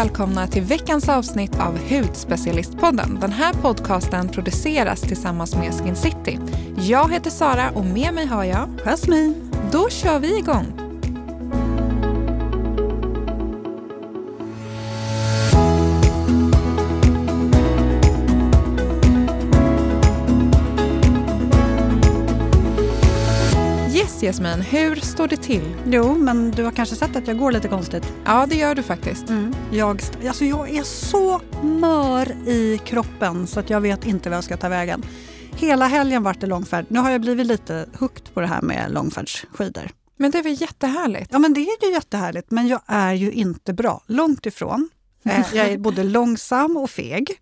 välkomna till veckans avsnitt av Hudspecialistpodden. Den här podcasten produceras tillsammans med Skin City. Jag heter Sara och med mig har jag Jasmin. Då kör vi igång. Jasmin, hur står det till? Jo, men du har kanske sett att jag går lite konstigt. Ja, det gör du faktiskt. Mm. Jag, alltså jag är så mör i kroppen så att jag vet inte vad jag ska ta vägen. Hela helgen vart det långfärd. Nu har jag blivit lite hooked på det här med långfärdsskidor. Men det är väl jättehärligt? Ja, men det är ju jättehärligt, men jag är ju inte bra. Långt ifrån. Eh, jag är både långsam och feg.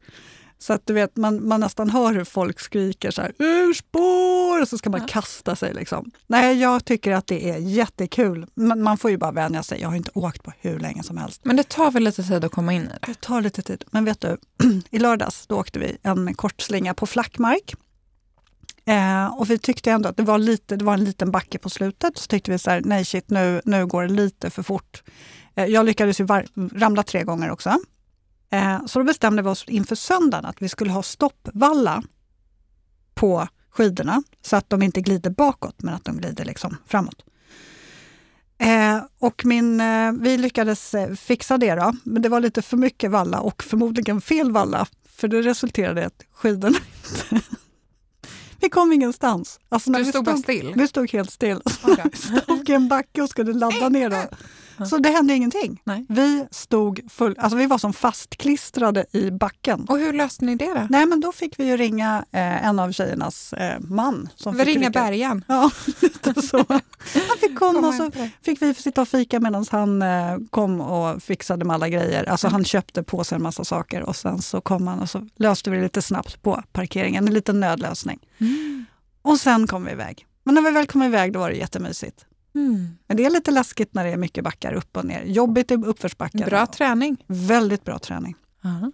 Så att du vet, man, man nästan hör hur folk skriker så här, ur spår! Och så ska man ja. kasta sig. Liksom. Nej, jag tycker att det är jättekul. Men man får ju bara vänja sig. Jag har inte åkt på hur länge som helst. Men det tar väl lite tid att komma in i det? Det tar lite tid. Men vet du, i lördags då åkte vi en kort slinga på flackmark. Eh, och vi tyckte ändå att det var, lite, det var en liten backe på slutet. Så tyckte vi så här, nej shit, nu, nu går det lite för fort. Eh, jag lyckades ju ramla tre gånger också. Eh, så då bestämde vi oss inför söndagen att vi skulle ha stoppvalla på skidorna så att de inte glider bakåt men att de glider liksom framåt. Eh, och min, eh, vi lyckades eh, fixa det då, men det var lite för mycket valla och förmodligen fel valla. För det resulterade i att skidorna inte... vi kom ingenstans. Alltså du stod, stod bara still? Vi stod helt still. Okay. vi stod i en backe och skulle ladda ner. Då. Så det hände ingenting. Nej. Vi stod full, alltså vi var som fastklistrade i backen. Och hur löste ni det då? Nej men då fick vi ju ringa eh, en av tjejernas eh, man. Som vi fick ringa Bergan? Ja, lite så. Han fick komma och så fick vi sitta och fika medan han eh, kom och fixade med alla grejer. Alltså han köpte på sig en massa saker och sen så kom han och så löste vi det lite snabbt på parkeringen. En liten nödlösning. Mm. Och sen kom vi iväg. Men när vi väl kom iväg då var det jättemysigt. Mm. Men det är lite läskigt när det är mycket backar upp och ner. Jobbigt i uppförsbackar. Bra träning. Väldigt bra träning. Uh-huh.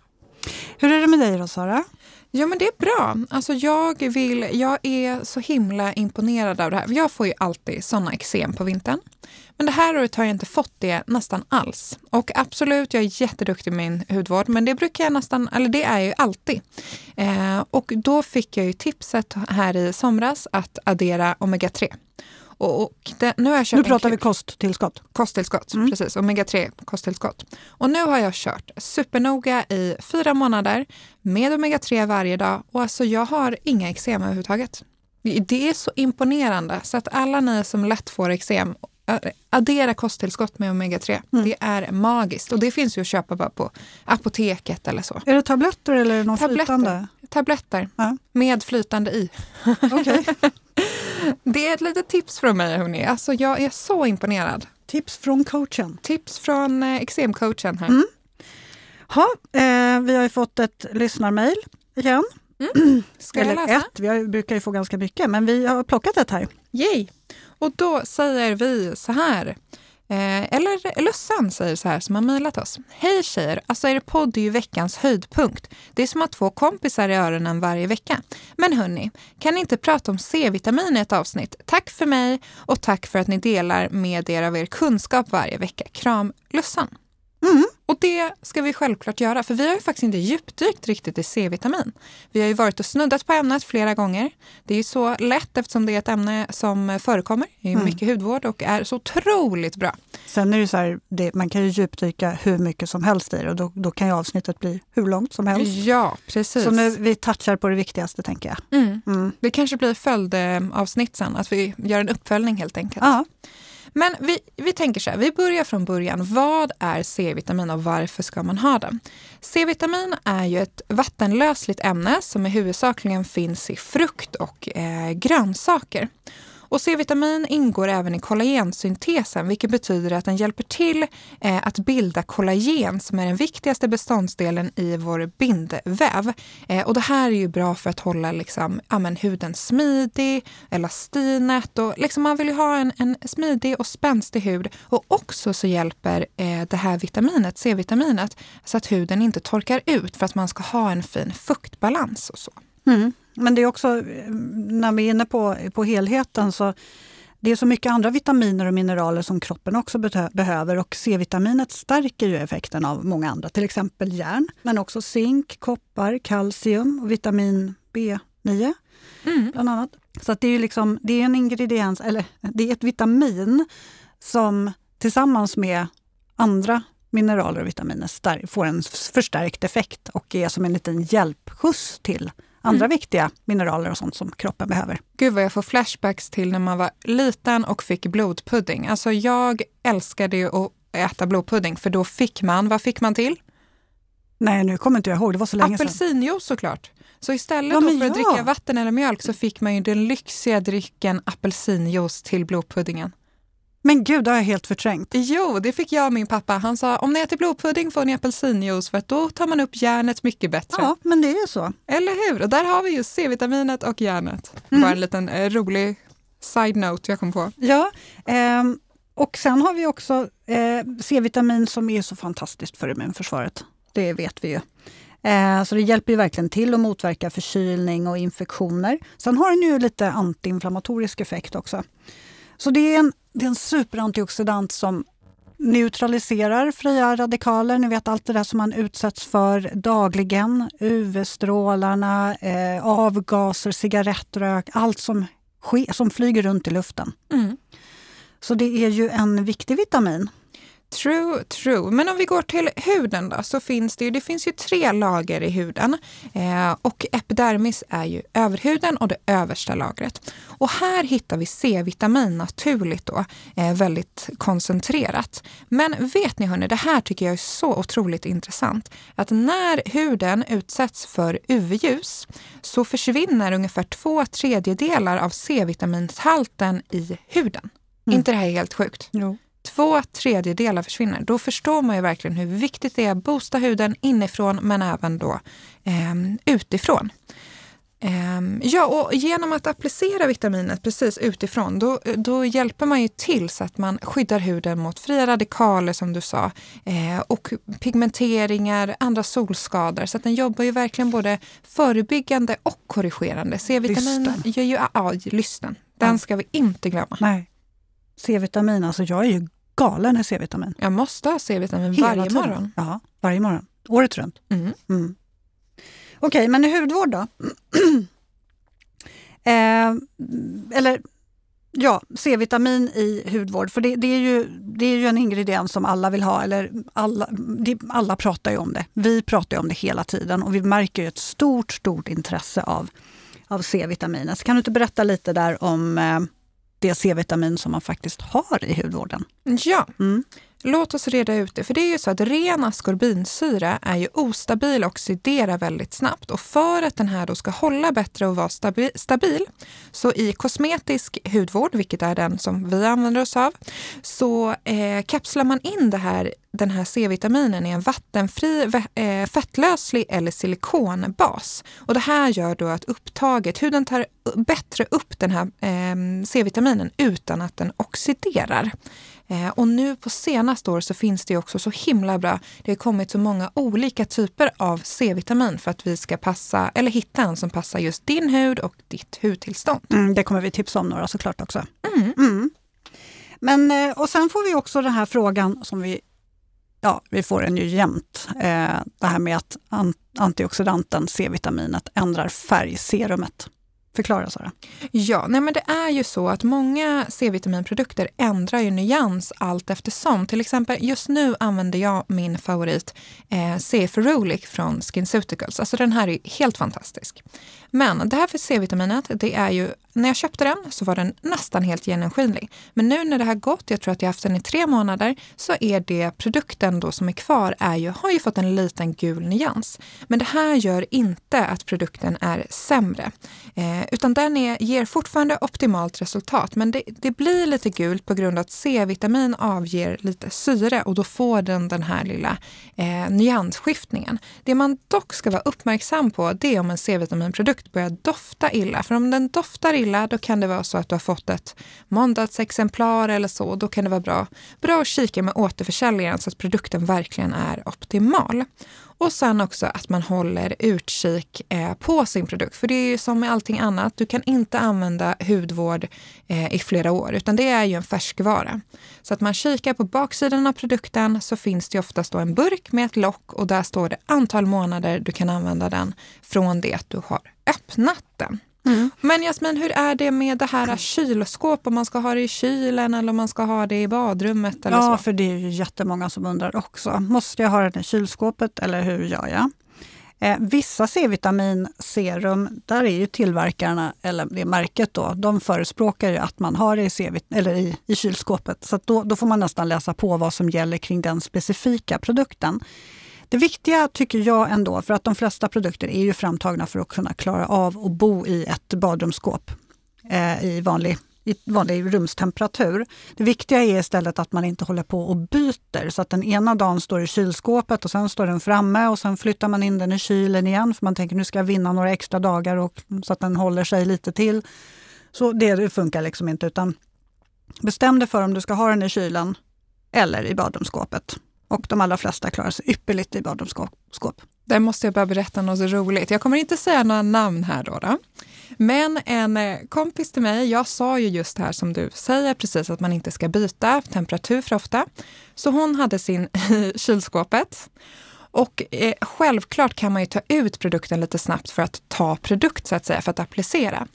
Hur är det med dig då, Sara? Ja, men det är bra. Alltså jag, vill, jag är så himla imponerad av det här. Jag får ju alltid såna eksem på vintern. Men det här året har jag inte fått det nästan alls. Och absolut, jag är jätteduktig med min hudvård, men det brukar jag nästan, eller det är jag ju alltid. Eh, och då fick jag ju tipset här i somras att addera omega-3. Och, och det, nu, har jag kört nu pratar vi kosttillskott. Kosttillskott, mm. precis. Omega-3 kosttillskott. Och nu har jag kört supernoga i fyra månader med omega-3 varje dag och alltså jag har inga eksem överhuvudtaget. Det är så imponerande så att alla ni som lätt får eksem addera kosttillskott med omega-3. Mm. Det är magiskt och det finns ju att köpa bara på apoteket eller så. Är det tabletter eller är det något tabletter. flytande? Tabletter ja. med flytande i. Okay. Det är ett litet tips från mig hörni. Alltså jag är så imponerad. Tips från coachen. Tips från eh, eksemcoachen här. Mm. Ha, eh, vi har ju fått ett lyssnarmail igen. Mm. Ska Eller jag läsa? ett, vi brukar ju få ganska mycket, men vi har plockat ett här. Yay! Och då säger vi så här. Eh, eller Lussan säger så här som har mejlat oss. Hej tjejer! Alltså er podd är ju veckans höjdpunkt. Det är som att två kompisar i öronen varje vecka. Men hörni, kan ni inte prata om C-vitamin i ett avsnitt? Tack för mig och tack för att ni delar med er av er kunskap varje vecka. Kram Lussan! Mm. Och det ska vi självklart göra, för vi har ju faktiskt inte djupdykt riktigt i C-vitamin. Vi har ju varit och snuddat på ämnet flera gånger. Det är ju så lätt eftersom det är ett ämne som förekommer i mm. mycket hudvård och är så otroligt bra. Sen är det så här, det, man kan ju djupdyka hur mycket som helst i det och då, då, kan ju avsnittet bli hur långt som helst. Ja, precis. Så nu vi touchar på det viktigaste tänker jag. Mm. Mm. Det kanske blir följdavsnitt sen, att vi gör en uppföljning helt enkelt. Ja. Men vi, vi tänker så här, vi börjar från början. Vad är C-vitamin och varför ska man ha det? C-vitamin är ju ett vattenlösligt ämne som huvudsakligen finns i frukt och eh, grönsaker. Och C-vitamin ingår även i kollagensyntesen vilket betyder att den hjälper till eh, att bilda kollagen som är den viktigaste beståndsdelen i vår bindväv. Eh, och det här är ju bra för att hålla liksom, amen, huden smidig, elastinet och liksom man vill ju ha en, en smidig och spänstig hud. Och också så hjälper eh, det här vitaminet, C-vitaminet, så att huden inte torkar ut för att man ska ha en fin fuktbalans och så. Mm. Men det är också, när vi är inne på, på helheten, så det är så mycket andra vitaminer och mineraler som kroppen också behöver och C-vitaminet stärker ju effekten av många andra, till exempel järn, men också zink, koppar, kalcium och vitamin B9 mm. bland annat. Så att det är ju liksom, det är en ingrediens, eller det är ett vitamin som tillsammans med andra mineraler och vitaminer får en förstärkt effekt och är som en liten hjälpskjuts till andra mm. viktiga mineraler och sånt som kroppen behöver. Gud vad jag får flashbacks till när man var liten och fick blodpudding. Alltså jag älskade ju att äta blodpudding för då fick man, vad fick man till? Nej, nu kommer inte jag ihåg, det var så länge sedan. Apelsinjuice såklart. Så istället ja, för att ja. dricka vatten eller mjölk så fick man ju den lyxiga drycken apelsinjuice till blodpuddingen. Men gud, det har jag helt förträngt. Jo, det fick jag och min pappa. Han sa om ni äter blodpudding får ni apelsinjuice för att då tar man upp järnet mycket bättre. Ja, men det är ju så. Eller hur? Och där har vi just C-vitaminet och järnet. Mm. Bara en liten eh, rolig side-note jag kom på. Ja, eh, och sen har vi också eh, C-vitamin som är så fantastiskt för immunförsvaret. Det vet vi ju. Eh, så det hjälper ju verkligen till att motverka förkylning och infektioner. Sen har den ju lite antiinflammatorisk effekt också. Så det är en, det är en superantioxidant som neutraliserar fria radikaler. Ni vet allt det där som man utsätts för dagligen. UV-strålarna, eh, avgaser, cigarettrök, allt som, som flyger runt i luften. Mm. Så det är ju en viktig vitamin. True, true. Men om vi går till huden då, så finns det ju, det finns ju tre lager i huden. Eh, och epidermis är ju överhuden och det översta lagret. Och här hittar vi C-vitamin naturligt då, eh, väldigt koncentrerat. Men vet ni hörni, det här tycker jag är så otroligt intressant. Att när huden utsätts för UV-ljus så försvinner ungefär två tredjedelar av C-vitaminshalten i huden. Mm. inte det här helt sjukt? Jo två tredjedelar försvinner, då förstår man ju verkligen hur viktigt det är att boosta huden inifrån men även då eh, utifrån. Eh, ja, och genom att applicera vitaminet precis utifrån, då, då hjälper man ju till så att man skyddar huden mot fria radikaler som du sa eh, och pigmenteringar, andra solskador. Så att den jobbar ju verkligen både förebyggande och korrigerande. C-vitamin gör ju, ja, lysten. Den ja. ska vi inte glömma. Nej. C-vitamin, alltså jag är ju galen i C-vitamin. Jag måste ha C-vitamin varje tiden. morgon. Ja, varje morgon. Året runt. Mm. Mm. Okej, okay, men i hudvård då? eh, eller ja, C-vitamin i hudvård. För det, det, är ju, det är ju en ingrediens som alla vill ha. Eller alla, det, alla pratar ju om det. Vi pratar om det hela tiden och vi märker ett stort, stort intresse av, av C-vitaminet. Kan du inte berätta lite där om eh, det C-vitamin som man faktiskt har i hudvården. Ja, mm låt oss reda ut det. För det är ju så att ren askorbinsyra är ju ostabil och oxiderar väldigt snabbt. Och för att den här då ska hålla bättre och vara stabi stabil, så i kosmetisk hudvård, vilket är den som vi använder oss av, så eh, kapslar man in det här den här C-vitaminen i en vattenfri, eh, fettlöslig eller silikonbas. Och det här gör då att upptaget, huden tar bättre upp den här eh, C-vitaminen utan att den oxiderar. Eh, och nu på senaste år så finns det också så himla bra, det har kommit så många olika typer av C-vitamin för att vi ska passa, eller hitta en som passar just din hud och ditt hudtillstånd. Mm, det kommer vi tipsa om några såklart också. Mm. Mm. Men, och sen får vi också den här frågan som vi ja, vi får den ju jämt. Eh, det här med att antioxidanten C-vitaminet ändrar färgserumet. Förklara Sara. Ja, nej men det är ju så att många C-vitaminprodukter ändrar ju nyans allt eftersom. Till exempel just nu använder jag min favorit eh, C-Ferulic från SkinCeuticals. Alltså den här är helt fantastisk. Men det här för C-vitaminet, det är ju, när jag köpte den så var den nästan helt genomskinlig. Men nu när det har gått, jag tror att jag haft den i tre månader, så är det produkten då som är kvar är ju, har ju fått en liten gul nyans. Men det här gör inte att produkten är sämre. Eh, utan den är, ger fortfarande optimalt resultat. Men det, det blir lite gult på grund av att C-vitamin avger lite syre och då får den den här lilla eh, nyansskiftningen. Det man dock ska vara uppmärksam på det är om en C-vitaminprodukt produkt börjar dofta illa. För om den doftar illa, då kan det vara så att du har fått ett måndagsexemplar eller så. Då kan det vara bra, bra att kika med återförsäljaren så att produkten verkligen är optimal. Och sen också att man håller utkik eh, på sin produkt. För det är ju som med allting annat, du kan inte använda hudvård eh, i flera år, utan det är ju en färskvara. Så att man kikar på baksidan av produkten så finns det oftast då en burk med ett lock och där står det antal månader du kan använda den från det att du har öppnat den. Mm. Men Jasmin, hur är det med det här kylskåp? Om man ska ha det i kylen eller om man ska ha det i badrummet? Eller ja, så? för det är ju jättemånga som undrar också. Måste jag ha den i kylskåpet eller hur gör jag? Eh, vissa C-vitaminserum, där är ju tillverkarna, eller det märket då, de förespråkar ju att man har det i, C eller i, i kylskåpet. Så då, då får man nästan läsa på vad som gäller kring den specifika produkten. Det viktiga tycker jag ändå, för att de flesta produkter är ju framtagna för att kunna klara av att bo i ett badrumsskåp eh, i vanlig i vanlig rumstemperatur. Det viktiga är istället att man inte håller på och byter så att den ena dagen står i kylskåpet och sen står den framme och sen flyttar man in den i kylen igen för man tänker nu ska jag vinna några extra dagar och, så att den håller sig lite till. Så det, det funkar liksom inte utan bestäm dig för om du ska ha den i kylen eller i badrumsskåpet. Och de allra flesta klarar sig ypperligt i badrumsskåp. Där måste jag bara berätta något roligt. Jag kommer inte säga några namn här då. då. Men en eh, kompis till mig, jag sa ju just det här som du säger precis att man inte ska byta temperatur för ofta. Så hon hade sin i kylskåpet. Och eh, självklart kan man ju ta ut produkten lite snabbt för att ta produkt så att säga, för att applicera.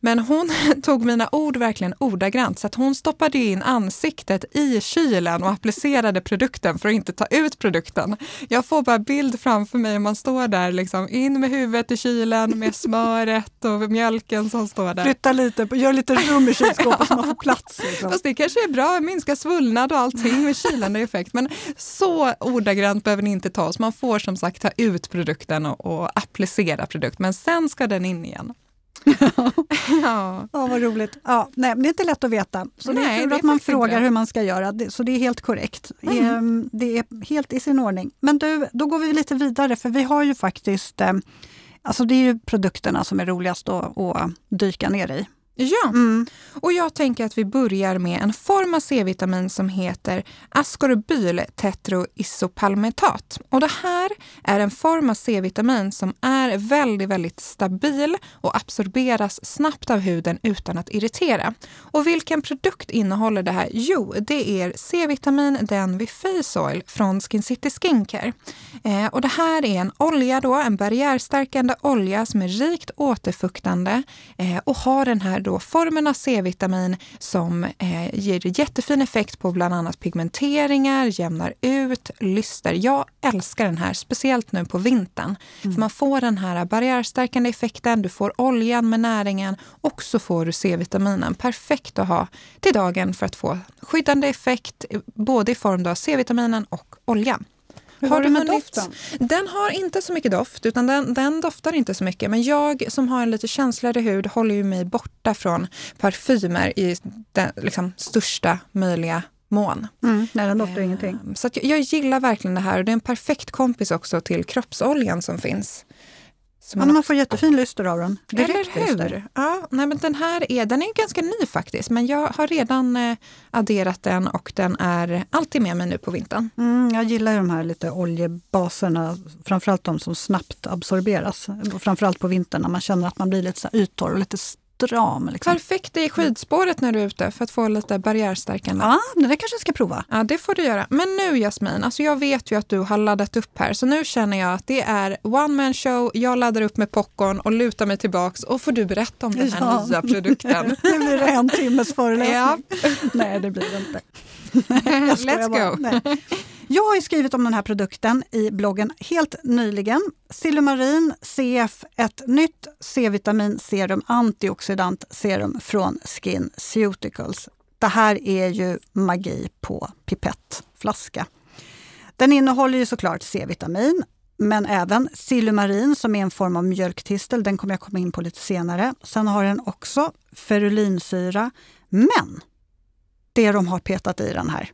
Men hon tog mina ord verkligen ordagrant så att hon stoppade in ansiktet i kylen och applicerade produkten för att inte ta ut produkten. Jag får bara bild framför mig man står där liksom in med huvudet i kylen med smöret och mjölken som står där. Flytta lite, gör lite rum i kylskåpet så man får plats. Liksom. Fast det kanske är bra, minska svullnad och allting med kylande effekt. Men så ordagrant behöver ni inte ta oss. Man får som sagt ta ut produkten och, och applicera produkten, men sen ska den in igen. ja. ja, vad roligt. Ja, nej, det är inte lätt att veta. Så nej, det är kul att man frågar hur man ska göra, så det är helt korrekt. Mm. Ehm, det är helt i sin ordning. Men du, då går vi lite vidare, för vi har ju faktiskt... Eh, alltså det är ju produkterna som är roligast att, att dyka ner i. Ja, mm. och jag tänker att vi börjar med en form av C-vitamin som heter ascorbyl tetroisopalmitat. Och det här är en form av C-vitamin som är väldigt, väldigt stabil och absorberas snabbt av huden utan att irritera. Och vilken produkt innehåller det här? Jo, det är C-vitamin den vid Face Oil från Skin City Skincare. Eh, och det här är en olja då, en barriärstärkande olja som är rikt återfuktande eh, och har den här då formen av C-vitamin som eh, ger jättefin effekt på bland annat pigmenteringar, jämnar ut, lyster. Jag älskar den här, speciellt nu på vintern. Mm. För man får den här barriärstärkande effekten, du får oljan med näringen och så får du C-vitaminen. Perfekt att ha till dagen för att få skyddande effekt både i form av C-vitaminen och oljan. Hur har du med doften? Den har inte så mycket doft, utan den, den, doftar inte så mycket. Men jag som har en lite känsligare hud håller ju mig borta från parfymer i den liksom, största möjliga mån. Mm, nej, den doftar eh, ingenting. Så jag, jag, gillar verkligen det här och det är en perfekt kompis också till kroppsoljan som finns. Så man, ja, man får jättefin lyster av den. Direkt Eller hur? Lyster. Ja, nej, men den här är, den är ganska ny faktiskt, men jag har redan eh, adderat den och den är alltid med mig nu på vintern. Mm, jag gillar de här lite oljebaserna, framförallt de som snabbt absorberas. Framförallt på vintern när man känner att man blir lite så yttorr och lite stram. Liksom. Perfekt i skidspåret när du är ute för att få lite barriärstärkande. Ja, det kanske jag ska prova. Ja, det får du göra. Men nu Jasmin, alltså jag vet ju att du har laddat upp här så nu känner jag att det är one man show, jag laddar upp med popcorn och lutar mig tillbaks och får du berätta om den här ja. nya produkten. nu blir det en timmes föreläsning. Ja. Nej, det blir det inte. Let's go! Jag har skrivit om den här produkten i bloggen helt nyligen. Silumarin CF, ett nytt C-vitamin serum, antioxidant serum från Skin Ceuticals. Det här är ju magi på pipettflaska. Den innehåller ju såklart C-vitamin, men även silumarin som är en form av mjölktistel. Den kommer jag komma in på lite senare. Sen har den också ferulinsyra. Men det de har petat i den här,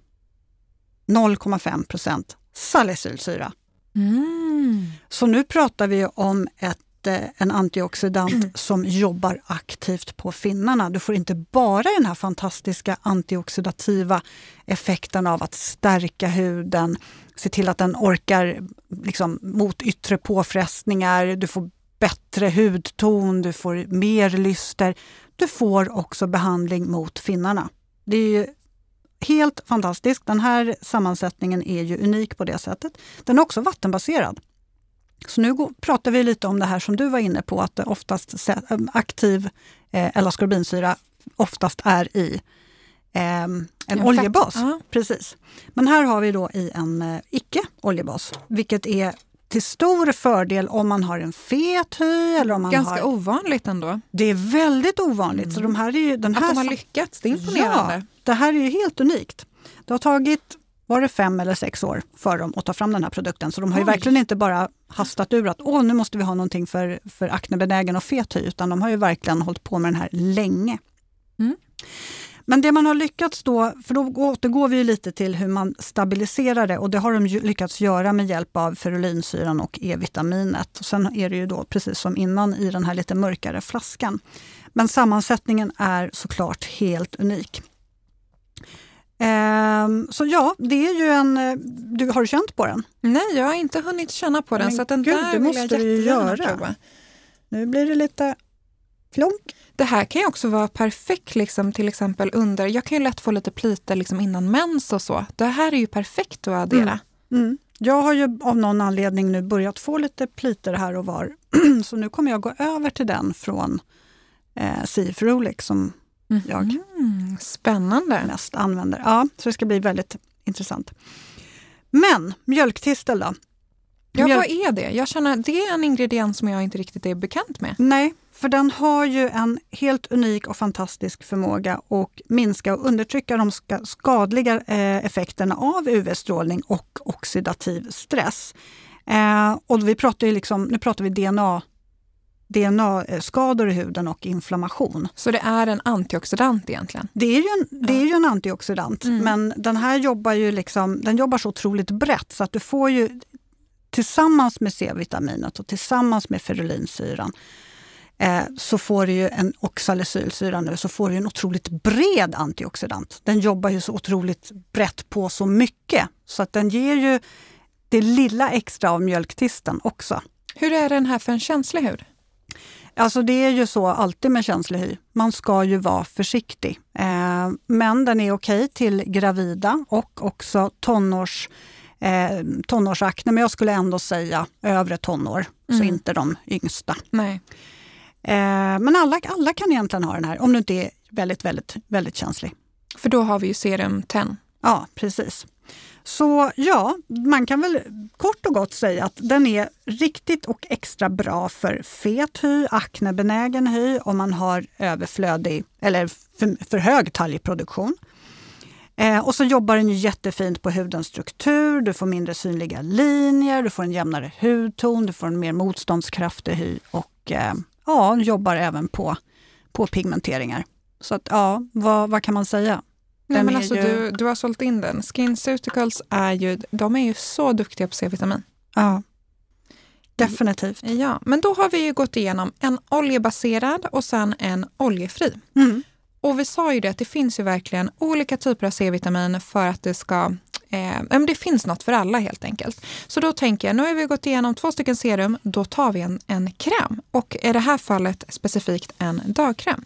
0,5 procent salicylsyra. Mm. Så nu pratar vi om ett eh, en antioxidant mm. som jobbar aktivt på finnarna. Du får inte bara den här fantastiska antioxidativa effekten av att stärka huden, se till att den orkar liksom, mot yttre påfrestningar, du får bättre hudton, du får mer lyster. Du får också behandling mot finnarna. Det är helt fantastiskt. Den här sammansättningen är ju unik på det sättet. Den är också vattenbaserad. Så nu pratar vi lite om det här som du var inne på, att oftast aktiv eh, L-ascorbinsyra oftast är i eh, en ja, oljebas. Ja. Precis. Men här har vi då i en eh, icke oljebas, vilket är till stor fördel om man har en fet hy. Eller om man Ganska har... ovanligt ändå. Det är väldigt ovanligt. Mm. Så de här är ju, den Att här... de har lyckats, det är imponerande. Ja, det här är ju helt unikt. Det har tagit var det fem eller sex år för dem att ta fram den här produkten. Så de har ju verkligen inte bara hastat ur att Åh, nu måste vi ha någonting för, för aknebenägen och fet hy, utan de har ju verkligen hållit på med den här länge. Mm. Men det man har lyckats då, för då återgår vi lite till hur man stabiliserar det och det har de lyckats göra med hjälp av ferulinsyran och E-vitaminet. Och sen är det ju då precis som innan i den här lite mörkare flaskan. Men sammansättningen är såklart helt unik. Ehm, så ja, det är ju en... Eh, du, har du känt på den? Nej, jag har inte hunnit känna på den. Men så den gud, där det måste du ju göra. Prova. Nu blir det lite flonk. Det här kan ju också vara perfekt liksom, till exempel under, jag kan ju lätt få lite plitor liksom innan mens och så. Det här är ju perfekt att addera. Mm. Mm. Jag har ju av någon anledning nu börjat få lite plitor här och var. så nu kommer jag gå över till den från eh, Sifrolic som mm. jag Spännande. mest använder. Ja, så det ska bli väldigt intressant. Men mjölktistel då? Ja, Mjölk... vad är det? Jag känner det är en ingrediens som jag inte riktigt är bekant med. Nej, för den har ju en helt unik och fantastisk förmåga att minska och undertrycka de skadliga eh, effekterna av UV-strålning och oxidativ stress. Eh, och vi pratar ju liksom, nu pratar vi DNA DNA-skador i huden och inflammation. Så det är en antioxidant egentligen? Det är ju en, det är ju en antioxidant, mm. men den här jobbar ju liksom, den jobbar så otroligt brett så att du får ju tillsammans med C-vitaminet och tillsammans med ferulinsyran eh, så får du ju en oxalesylsyra nu, så får du en otroligt bred antioxidant. Den jobbar ju så otroligt brett på så mycket så att den ger ju det lilla extra av mjölktisten också. Hur är den här för en känslig hud? Alltså det är ju så alltid med känslig hy. Man ska ju vara försiktig. Eh, men den är okej till gravida och också tonårs, eh, tonårsakne. Men jag skulle ändå säga övre tonår, mm. så inte de yngsta. Nej. Eh, men alla, alla kan egentligen ha den här, om du inte är väldigt, väldigt, väldigt känslig. För då har vi ju serum 10. Ja, precis. Så ja, man kan väl kort och gott säga att den är riktigt och extra bra för fet hy, aknebenägen hy om man har överflödig eller för, för hög talgproduktion. Eh, och så jobbar den jättefint på hudens struktur, du får mindre synliga linjer, du får en jämnare hudton, du får en mer motståndskraftig hy och eh, ja, jobbar även på, på pigmenteringar. Så att, ja, vad, vad kan man säga? Nej, men alltså, ju... du, du har sålt in den. SkinCeuticals är ju, de är ju så duktiga på C-vitamin. Ja, definitivt. Ja, men då har vi ju gått igenom en oljebaserad och sen en oljefri. Mm. Och vi sa ju det att det finns ju verkligen olika typer av C-vitamin för att det ska Eh, det finns något för alla helt enkelt. Så då tänker jag, nu har vi gått igenom två stycken serum, då tar vi en, en kräm. Och i det här fallet specifikt en dagkräm.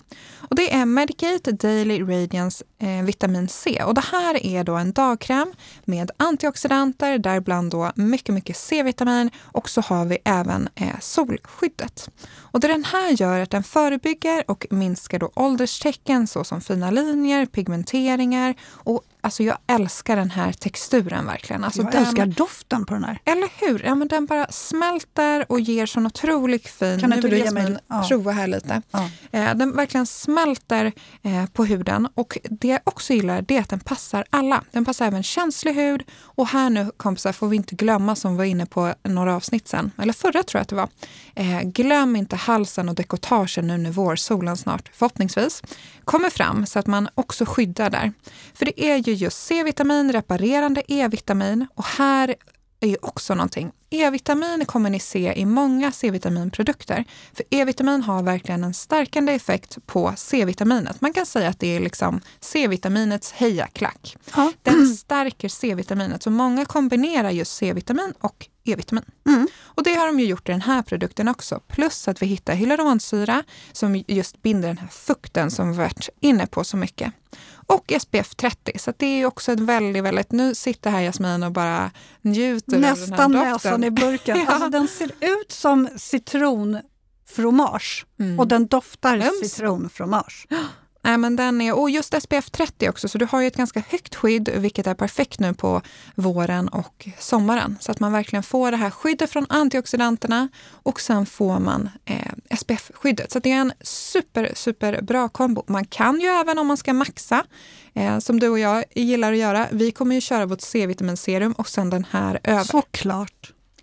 Och det är Medicate Daily Radiance eh, Vitamin C. Och det här är då en dagkräm med antioxidanter, däribland då mycket, mycket C-vitamin och så har vi även eh, solskyddet. Och det den här gör är att den förebygger och minskar då ålderstecken såsom fina linjer, pigmenteringar och Alltså jag älskar den här texturen verkligen. Alltså jag den, älskar doften på den här. Eller hur? Ja, men den bara smälter och ger sån otroligt fin... Kan inte du ge mig... Ja. prova här lite. Ja. Eh, den verkligen smälter eh, på huden och det jag också gillar det är att den passar alla. Den passar även känslig hud och här nu kompisar får vi inte glömma som vi var inne på några avsnitt sen, eller förra tror jag att det var. Eh, glöm inte halsen och dekotagen nu när vårsolen snart förhoppningsvis kommer fram så att man också skyddar där. För det är ju just C-vitamin, reparerande E-vitamin och här är ju också någonting. E-vitamin kommer ni se i många C-vitaminprodukter. För E-vitamin har verkligen en stärkande effekt på C-vitaminet. Man kan säga att det är liksom C-vitaminets hejaklack. Ja. Den stärker C-vitaminet. Så många kombinerar just C-vitamin och E-vitamin. Mm. Och det har de ju gjort i den här produkten också. Plus att vi hittar hyaluronsyra som just binder den här fukten som vi varit inne på så mycket. Och SPF 30. Så det är också ett väldigt, väldigt... Nu sitter här Jasmin och bara njuter Nästan av den här näsan doften. i burken. Ja. Alltså, den ser ut som citronfromage Mm. och den doftar citronfromage. Nej, men den är, och just SPF 30 också, så du har ju ett ganska högt skydd, vilket är perfekt nu på våren och sommaren. Så att man verkligen får det här skyddet från antioxidanterna och sen får man eh, SPF-skyddet. Så det är en super, super bra kombo. Man kan ju även om man ska maxa, eh, som du och jag gillar att göra. Vi kommer ju köra vårt C-vitaminserum och sen den här över.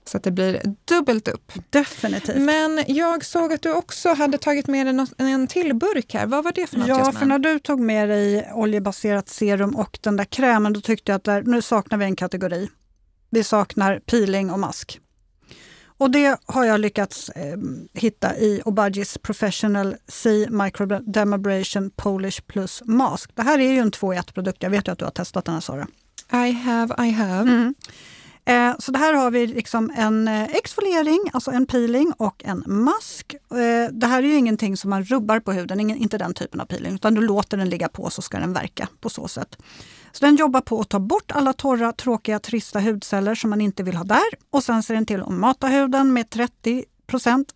Så. Att det blir dubbelt upp. definitivt. Men jag såg att du också hade tagit med dig något, en till burk här. Vad var det för något Ja, för när du tog med dig oljebaserat serum och den där krämen, då tyckte jag att där, nu saknar vi en kategori. Vi saknar peeling och mask. Och det har jag lyckats eh, hitta i Obagis Professional C Microdermabrasion Polish Plus Mask. Det här är ju en 2 i 1-produkt. Jag vet ju att du har testat den här Sara. I have, I have. Mm. Eh, så det här har vi liksom en eh, exfoliering, alltså en peeling och en mask. Eh, det här är ju ingenting som man rubbar på huden, ingen, inte den typen av peeling, utan du låter den ligga på så ska den verka på så sätt. Så den jobbar på att ta bort alla torra, tråkiga, trista hudceller som man inte vill ha där. Och sen ser den till att mata huden med 30%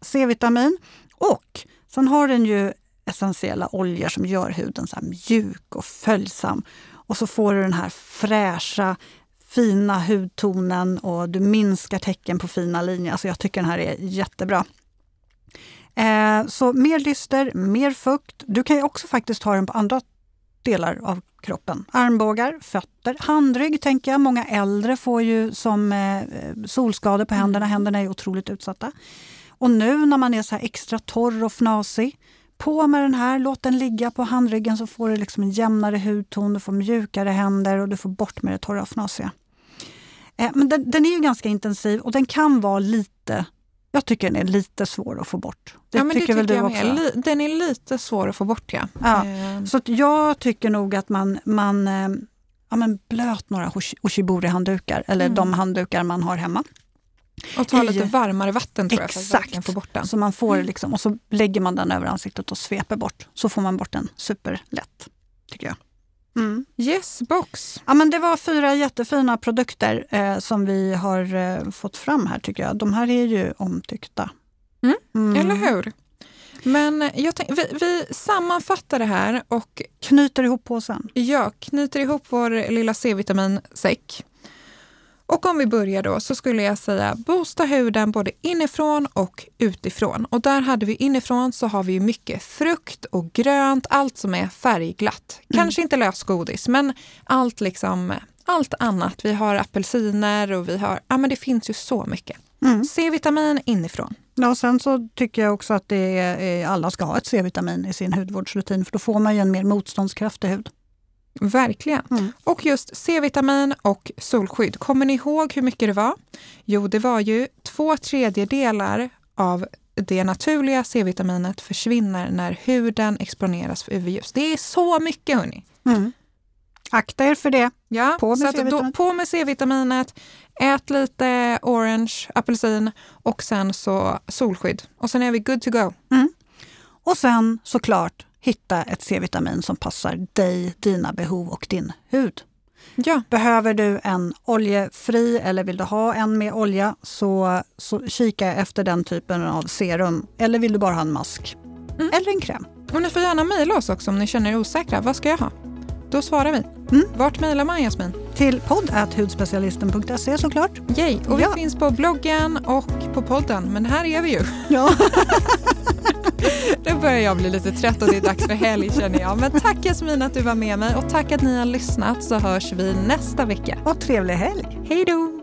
C-vitamin. Och sen har den ju essentiella oljor som gör huden så här mjuk och följsam. Och så får du den här fräscha, fina hudtonen och du minskar tecken på fina linjer. Alltså jag tycker den här är jättebra. Eh, så mer lyster, mer fukt. Du kan ju också faktiskt ha den på andra delar av kroppen. Armbågar, fötter, handrygg tänker jag. Många äldre får ju som eh, solskador på händerna. Händerna är otroligt utsatta. Och nu när man är så här extra torr och fnasig, på med den här, låt den ligga på handryggen så får du liksom en jämnare hudton, du får mjukare händer och du får bort med det torra och fnasiga. Eh, men den, den är ju ganska intensiv och den kan vara lite, jag tycker den är lite svår att få bort. Det ja, men tycker det väl tycker du jag också? med. Den är lite svår att få bort ja. Ja. Eh, Så jag tycker nog att man, man eh, ja, men blöt några oshi- oshibori-handdukar eller Mm. de handdukar man har hemma. Och ta lite varmare vatten tror jag för att Exakt. få bort den. Så man får liksom, och så lägger man den över ansiktet och sveper bort. Så får man bort den superlätt, tycker jag. Mm. Yes box. Ja, men det var fyra jättefina produkter eh, som vi har eh, fått fram här tycker jag. De här är ju omtyckta. Mm. Eller hur? Men jag tänk, vi, vi sammanfattar det här och Knyter ihop påsen. jag knyter ihop vår lilla C-vitaminsäck. Och om vi börjar då så skulle jag säga boosta huden både inifrån och utifrån. Och där hade vi inifrån så har vi mycket frukt och grönt, allt som är färgglatt. Kanske inte lösgodis men allt liksom allt annat. Vi har apelsiner och vi har, ja men det finns ju så mycket. Mm. C-vitamin inifrån. Ja, och sen så tycker jag också att det är, eh, alla ska ha ett C-vitamin i sin hudvårdsrutin för då får man ju en mer motståndskraftig hud. Verkligen. Mm. Och just C-vitamin och solskydd. Kommer ni ihåg hur mycket det var? Jo, det var ju två tredjedelar av det naturliga C-vitaminet försvinner när huden exponeras för UV-ljus. Det är så mycket hörni. Mm. Akta er för det. Ja, På med C-vitaminet. på med C-vitaminet, ät lite orange, apelsin och sen så solskydd. Och sen är vi good to go. Och sen såklart hitta ett C-vitamin som passar dig, dina behov och din hud. Ja, Behöver du en oljefri eller vill du ha en med olja så, så kika efter den typen av serum. Eller vill du bara ha en mask? Mm. Eller en kräm. och ni får gärna mejla oss också om ni känner er osäkra. Vad ska jag ha? Då svarar vi. Mm. Vart mejlar man Jasmin? Till podd.hudspecialisten.se såklart. Yay! Och Ja. vi finns på bloggen och på podden, men här är vi ju. Ja. Nu börjar jag bli lite trött och det är dags för helg känner jag. Men tack Jasmin att du var med mig och tack att ni har lyssnat så hörs vi nästa vecka. Och trevlig helg! Hej då!